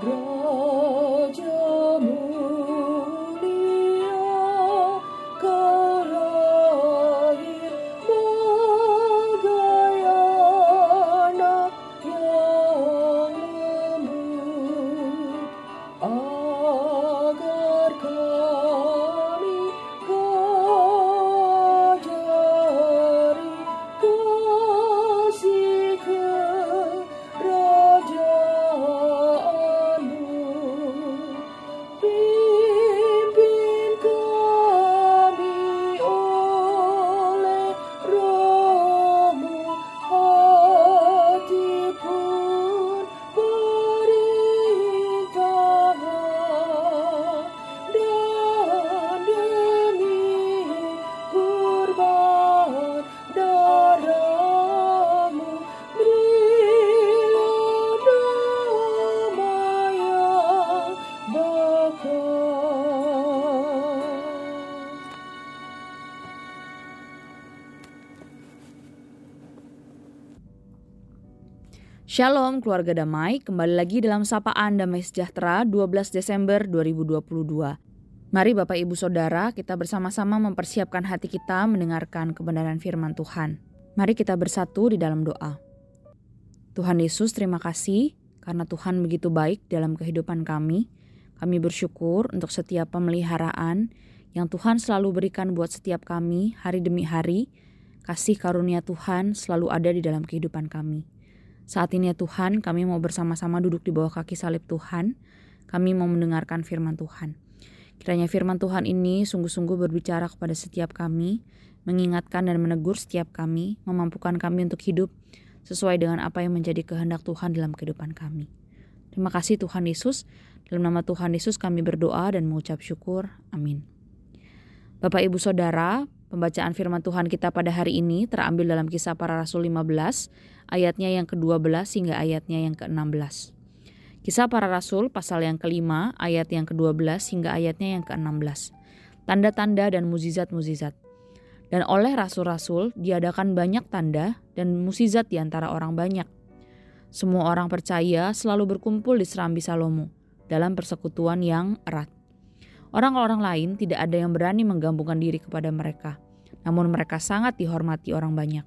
Gloria. Shalom keluarga damai, kembali lagi dalam sapaan damai sejahtera 12 Desember 2022. Mari Bapak Ibu Saudara, kita bersama-sama mempersiapkan hati kita mendengarkan kebenaran firman Tuhan. Mari kita bersatu di dalam doa. Tuhan Yesus, terima kasih karena Tuhan begitu baik dalam kehidupan kami. Kami bersyukur untuk setiap pemeliharaan yang Tuhan selalu berikan buat setiap kami hari demi hari. Kasih karunia Tuhan selalu ada di dalam kehidupan kami. Saat ini ya Tuhan, kami mau bersama-sama duduk di bawah kaki salib Tuhan. Kami mau mendengarkan firman Tuhan. Kiranya firman Tuhan ini sungguh-sungguh berbicara kepada setiap kami, mengingatkan dan menegur setiap kami, memampukan kami untuk hidup sesuai dengan apa yang menjadi kehendak Tuhan dalam kehidupan kami. Terima kasih Tuhan Yesus. Dalam nama Tuhan Yesus kami berdoa dan mengucap syukur. Amin. Bapak Ibu Saudara, pembacaan firman Tuhan kita pada hari ini terambil dalam kisah para rasul 15, ayatnya yang ke-12 hingga ayatnya yang ke-16. Kisah para rasul pasal yang kelima, ayat yang ke-12 hingga ayatnya yang ke-16. Tanda-tanda dan muzizat-muzizat. Dan oleh rasul-rasul diadakan banyak tanda dan muzizat di antara orang banyak. Semua orang percaya selalu berkumpul di Serambi Salomo dalam persekutuan yang erat. Orang-orang lain tidak ada yang berani menggabungkan diri kepada mereka, namun mereka sangat dihormati orang banyak.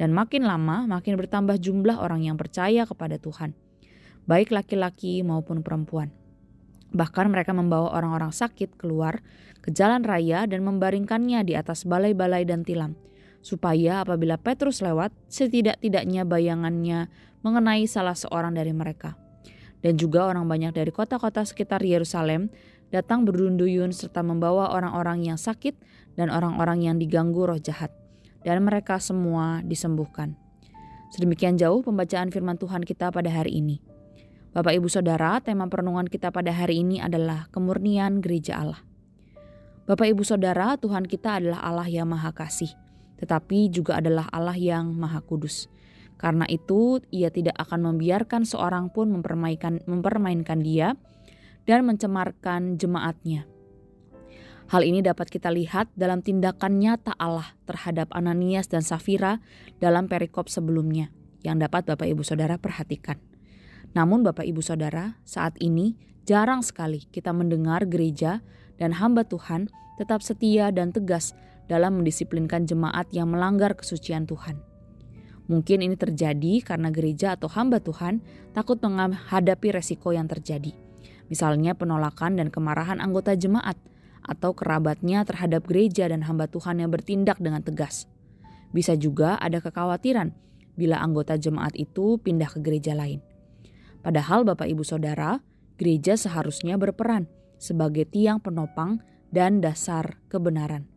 Dan makin lama makin bertambah jumlah orang yang percaya kepada Tuhan, baik laki-laki maupun perempuan. Bahkan mereka membawa orang-orang sakit keluar ke jalan raya dan membaringkannya di atas balai-balai dan tilam, supaya apabila Petrus lewat, setidak-tidaknya bayangannya mengenai salah seorang dari mereka. Dan juga orang banyak dari kota-kota sekitar Yerusalem datang berduyun-duyun serta membawa orang-orang yang sakit dan orang-orang yang diganggu roh jahat. Dan mereka semua disembuhkan. Sedemikian jauh pembacaan firman Tuhan kita pada hari ini. Bapak Ibu Saudara, tema perenungan kita pada hari ini adalah kemurnian gereja Allah. Bapak Ibu Saudara, Tuhan kita adalah Allah yang Maha Kasih, tetapi juga adalah Allah yang Maha Kudus. Karena itu, Ia tidak akan membiarkan seorang pun mempermainkan, mempermainkan Dia, dan mencemarkan jemaatnya. Hal ini dapat kita lihat dalam tindakan nyata Allah terhadap Ananias dan Safira dalam perikop sebelumnya yang dapat Bapak Ibu Saudara perhatikan. Namun Bapak Ibu Saudara, saat ini jarang sekali kita mendengar gereja dan hamba Tuhan tetap setia dan tegas dalam mendisiplinkan jemaat yang melanggar kesucian Tuhan. Mungkin ini terjadi karena gereja atau hamba Tuhan takut menghadapi resiko yang terjadi misalnya penolakan dan kemarahan anggota jemaat atau kerabatnya terhadap gereja dan hamba Tuhan yang bertindak dengan tegas. Bisa juga ada kekhawatiran bila anggota jemaat itu pindah ke gereja lain. Padahal Bapak Ibu Saudara, gereja seharusnya berperan sebagai tiang penopang dan dasar kebenaran.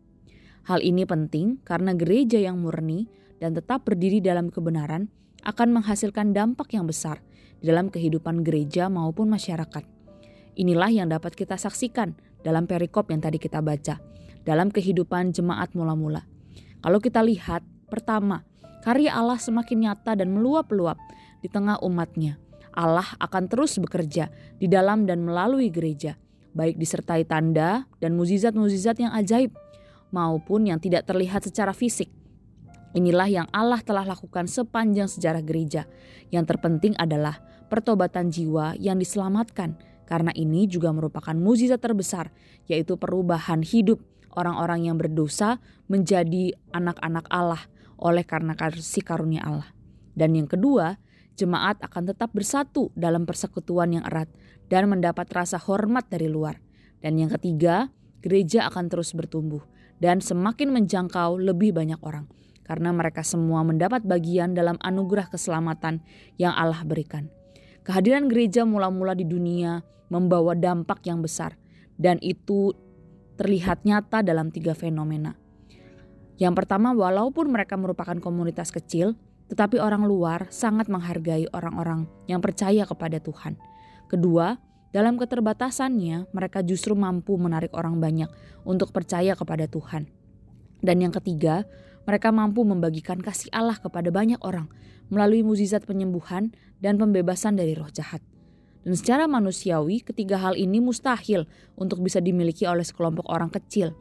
Hal ini penting karena gereja yang murni dan tetap berdiri dalam kebenaran akan menghasilkan dampak yang besar dalam kehidupan gereja maupun masyarakat. Inilah yang dapat kita saksikan dalam perikop yang tadi kita baca, dalam kehidupan jemaat mula-mula. Kalau kita lihat, pertama, karya Allah semakin nyata dan meluap-luap di tengah umatnya. Allah akan terus bekerja di dalam dan melalui gereja, baik disertai tanda dan muzizat-muzizat yang ajaib, maupun yang tidak terlihat secara fisik. Inilah yang Allah telah lakukan sepanjang sejarah gereja. Yang terpenting adalah pertobatan jiwa yang diselamatkan karena ini juga merupakan mukjizat terbesar, yaitu perubahan hidup orang-orang yang berdosa menjadi anak-anak Allah oleh karena kasih karunia Allah. Dan yang kedua, jemaat akan tetap bersatu dalam persekutuan yang erat dan mendapat rasa hormat dari luar. Dan yang ketiga, gereja akan terus bertumbuh dan semakin menjangkau lebih banyak orang karena mereka semua mendapat bagian dalam anugerah keselamatan yang Allah berikan. Kehadiran gereja mula-mula di dunia membawa dampak yang besar dan itu terlihat nyata dalam tiga fenomena. Yang pertama, walaupun mereka merupakan komunitas kecil, tetapi orang luar sangat menghargai orang-orang yang percaya kepada Tuhan. Kedua, dalam keterbatasannya, mereka justru mampu menarik orang banyak untuk percaya kepada Tuhan. Dan yang ketiga, mereka mampu membagikan kasih Allah kepada banyak orang melalui mukjizat penyembuhan dan pembebasan dari roh jahat. Dan secara manusiawi, ketiga hal ini mustahil untuk bisa dimiliki oleh sekelompok orang kecil.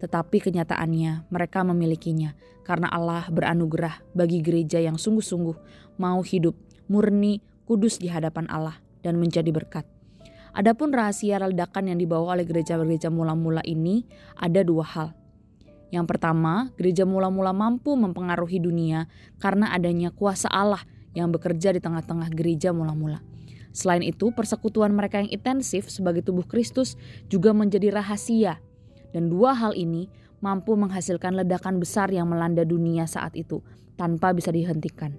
Tetapi kenyataannya mereka memilikinya karena Allah beranugerah bagi gereja yang sungguh-sungguh mau hidup murni, kudus di hadapan Allah, dan menjadi berkat. Adapun rahasia ledakan yang dibawa oleh gereja-gereja mula-mula ini ada dua hal. Yang pertama, gereja mula-mula mampu mempengaruhi dunia karena adanya kuasa Allah yang bekerja di tengah-tengah gereja mula-mula. Selain itu, persekutuan mereka yang intensif sebagai tubuh Kristus juga menjadi rahasia. Dan dua hal ini mampu menghasilkan ledakan besar yang melanda dunia saat itu tanpa bisa dihentikan.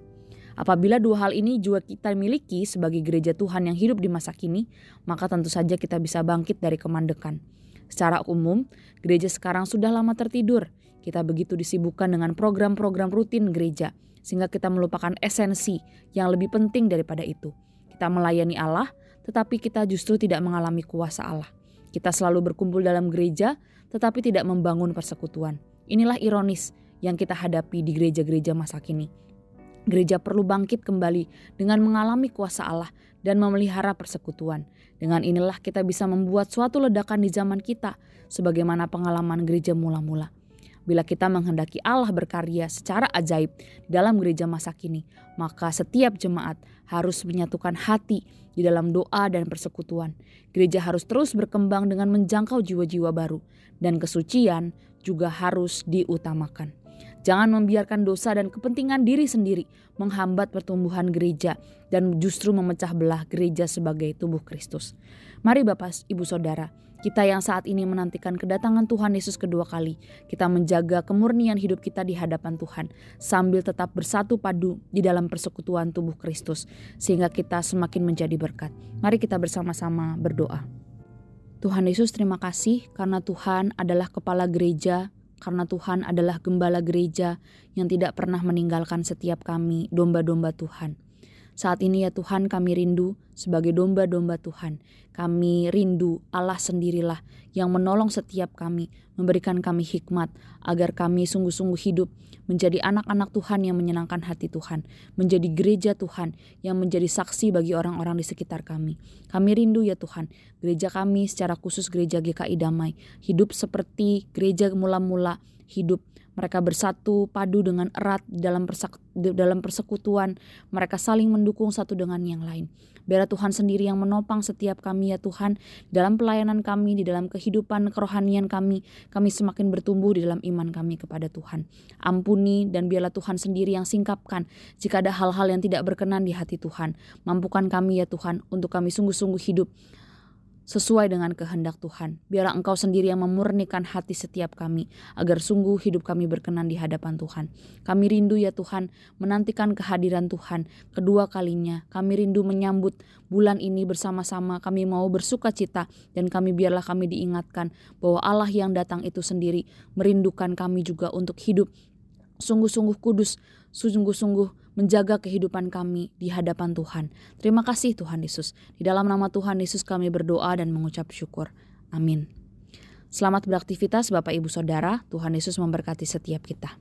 Apabila dua hal ini juga kita miliki sebagai gereja Tuhan yang hidup di masa kini, maka tentu saja kita bisa bangkit dari kemandekan. Secara umum, gereja sekarang sudah lama tertidur. Kita begitu disibukkan dengan program-program rutin gereja, sehingga kita melupakan esensi yang lebih penting daripada itu. Kita melayani Allah, tetapi kita justru tidak mengalami kuasa Allah. Kita selalu berkumpul dalam gereja, tetapi tidak membangun persekutuan. Inilah ironis yang kita hadapi di gereja-gereja masa kini. Gereja perlu bangkit kembali dengan mengalami kuasa Allah dan memelihara persekutuan. Dengan inilah kita bisa membuat suatu ledakan di zaman kita, sebagaimana pengalaman gereja mula-mula. Bila kita menghendaki Allah berkarya secara ajaib dalam gereja masa kini, maka setiap jemaat harus menyatukan hati di dalam doa dan persekutuan. Gereja harus terus berkembang dengan menjangkau jiwa-jiwa baru, dan kesucian juga harus diutamakan. Jangan membiarkan dosa dan kepentingan diri sendiri menghambat pertumbuhan gereja dan justru memecah belah gereja sebagai tubuh Kristus. Mari Bapak, Ibu Saudara, kita yang saat ini menantikan kedatangan Tuhan Yesus kedua kali, kita menjaga kemurnian hidup kita di hadapan Tuhan sambil tetap bersatu padu di dalam persekutuan tubuh Kristus sehingga kita semakin menjadi berkat. Mari kita bersama-sama berdoa. Tuhan Yesus terima kasih karena Tuhan adalah kepala gereja karena Tuhan adalah gembala gereja yang tidak pernah meninggalkan setiap kami, domba-domba Tuhan. Saat ini ya Tuhan kami rindu sebagai domba-domba Tuhan. Kami rindu Allah sendirilah yang menolong setiap kami, memberikan kami hikmat agar kami sungguh-sungguh hidup menjadi anak-anak Tuhan yang menyenangkan hati Tuhan, menjadi gereja Tuhan yang menjadi saksi bagi orang-orang di sekitar kami. Kami rindu ya Tuhan, gereja kami secara khusus gereja GKI Damai, hidup seperti gereja mula-mula hidup mereka bersatu padu dengan erat dalam dalam persekutuan. Mereka saling mendukung satu dengan yang lain. Biarlah Tuhan sendiri yang menopang setiap kami ya Tuhan dalam pelayanan kami, di dalam kehidupan kerohanian kami. Kami semakin bertumbuh di dalam iman kami kepada Tuhan. Ampuni dan biarlah Tuhan sendiri yang singkapkan jika ada hal-hal yang tidak berkenan di hati Tuhan. Mampukan kami ya Tuhan untuk kami sungguh-sungguh hidup sesuai dengan kehendak Tuhan. Biarlah Engkau sendiri yang memurnikan hati setiap kami, agar sungguh hidup kami berkenan di hadapan Tuhan. Kami rindu ya Tuhan, menantikan kehadiran Tuhan kedua kalinya. Kami rindu menyambut bulan ini bersama-sama. Kami mau bersuka cita dan kami biarlah kami diingatkan bahwa Allah yang datang itu sendiri merindukan kami juga untuk hidup sungguh-sungguh kudus, sungguh-sungguh menjaga kehidupan kami di hadapan Tuhan. Terima kasih Tuhan Yesus. Di dalam nama Tuhan Yesus kami berdoa dan mengucap syukur. Amin. Selamat beraktivitas Bapak Ibu Saudara. Tuhan Yesus memberkati setiap kita.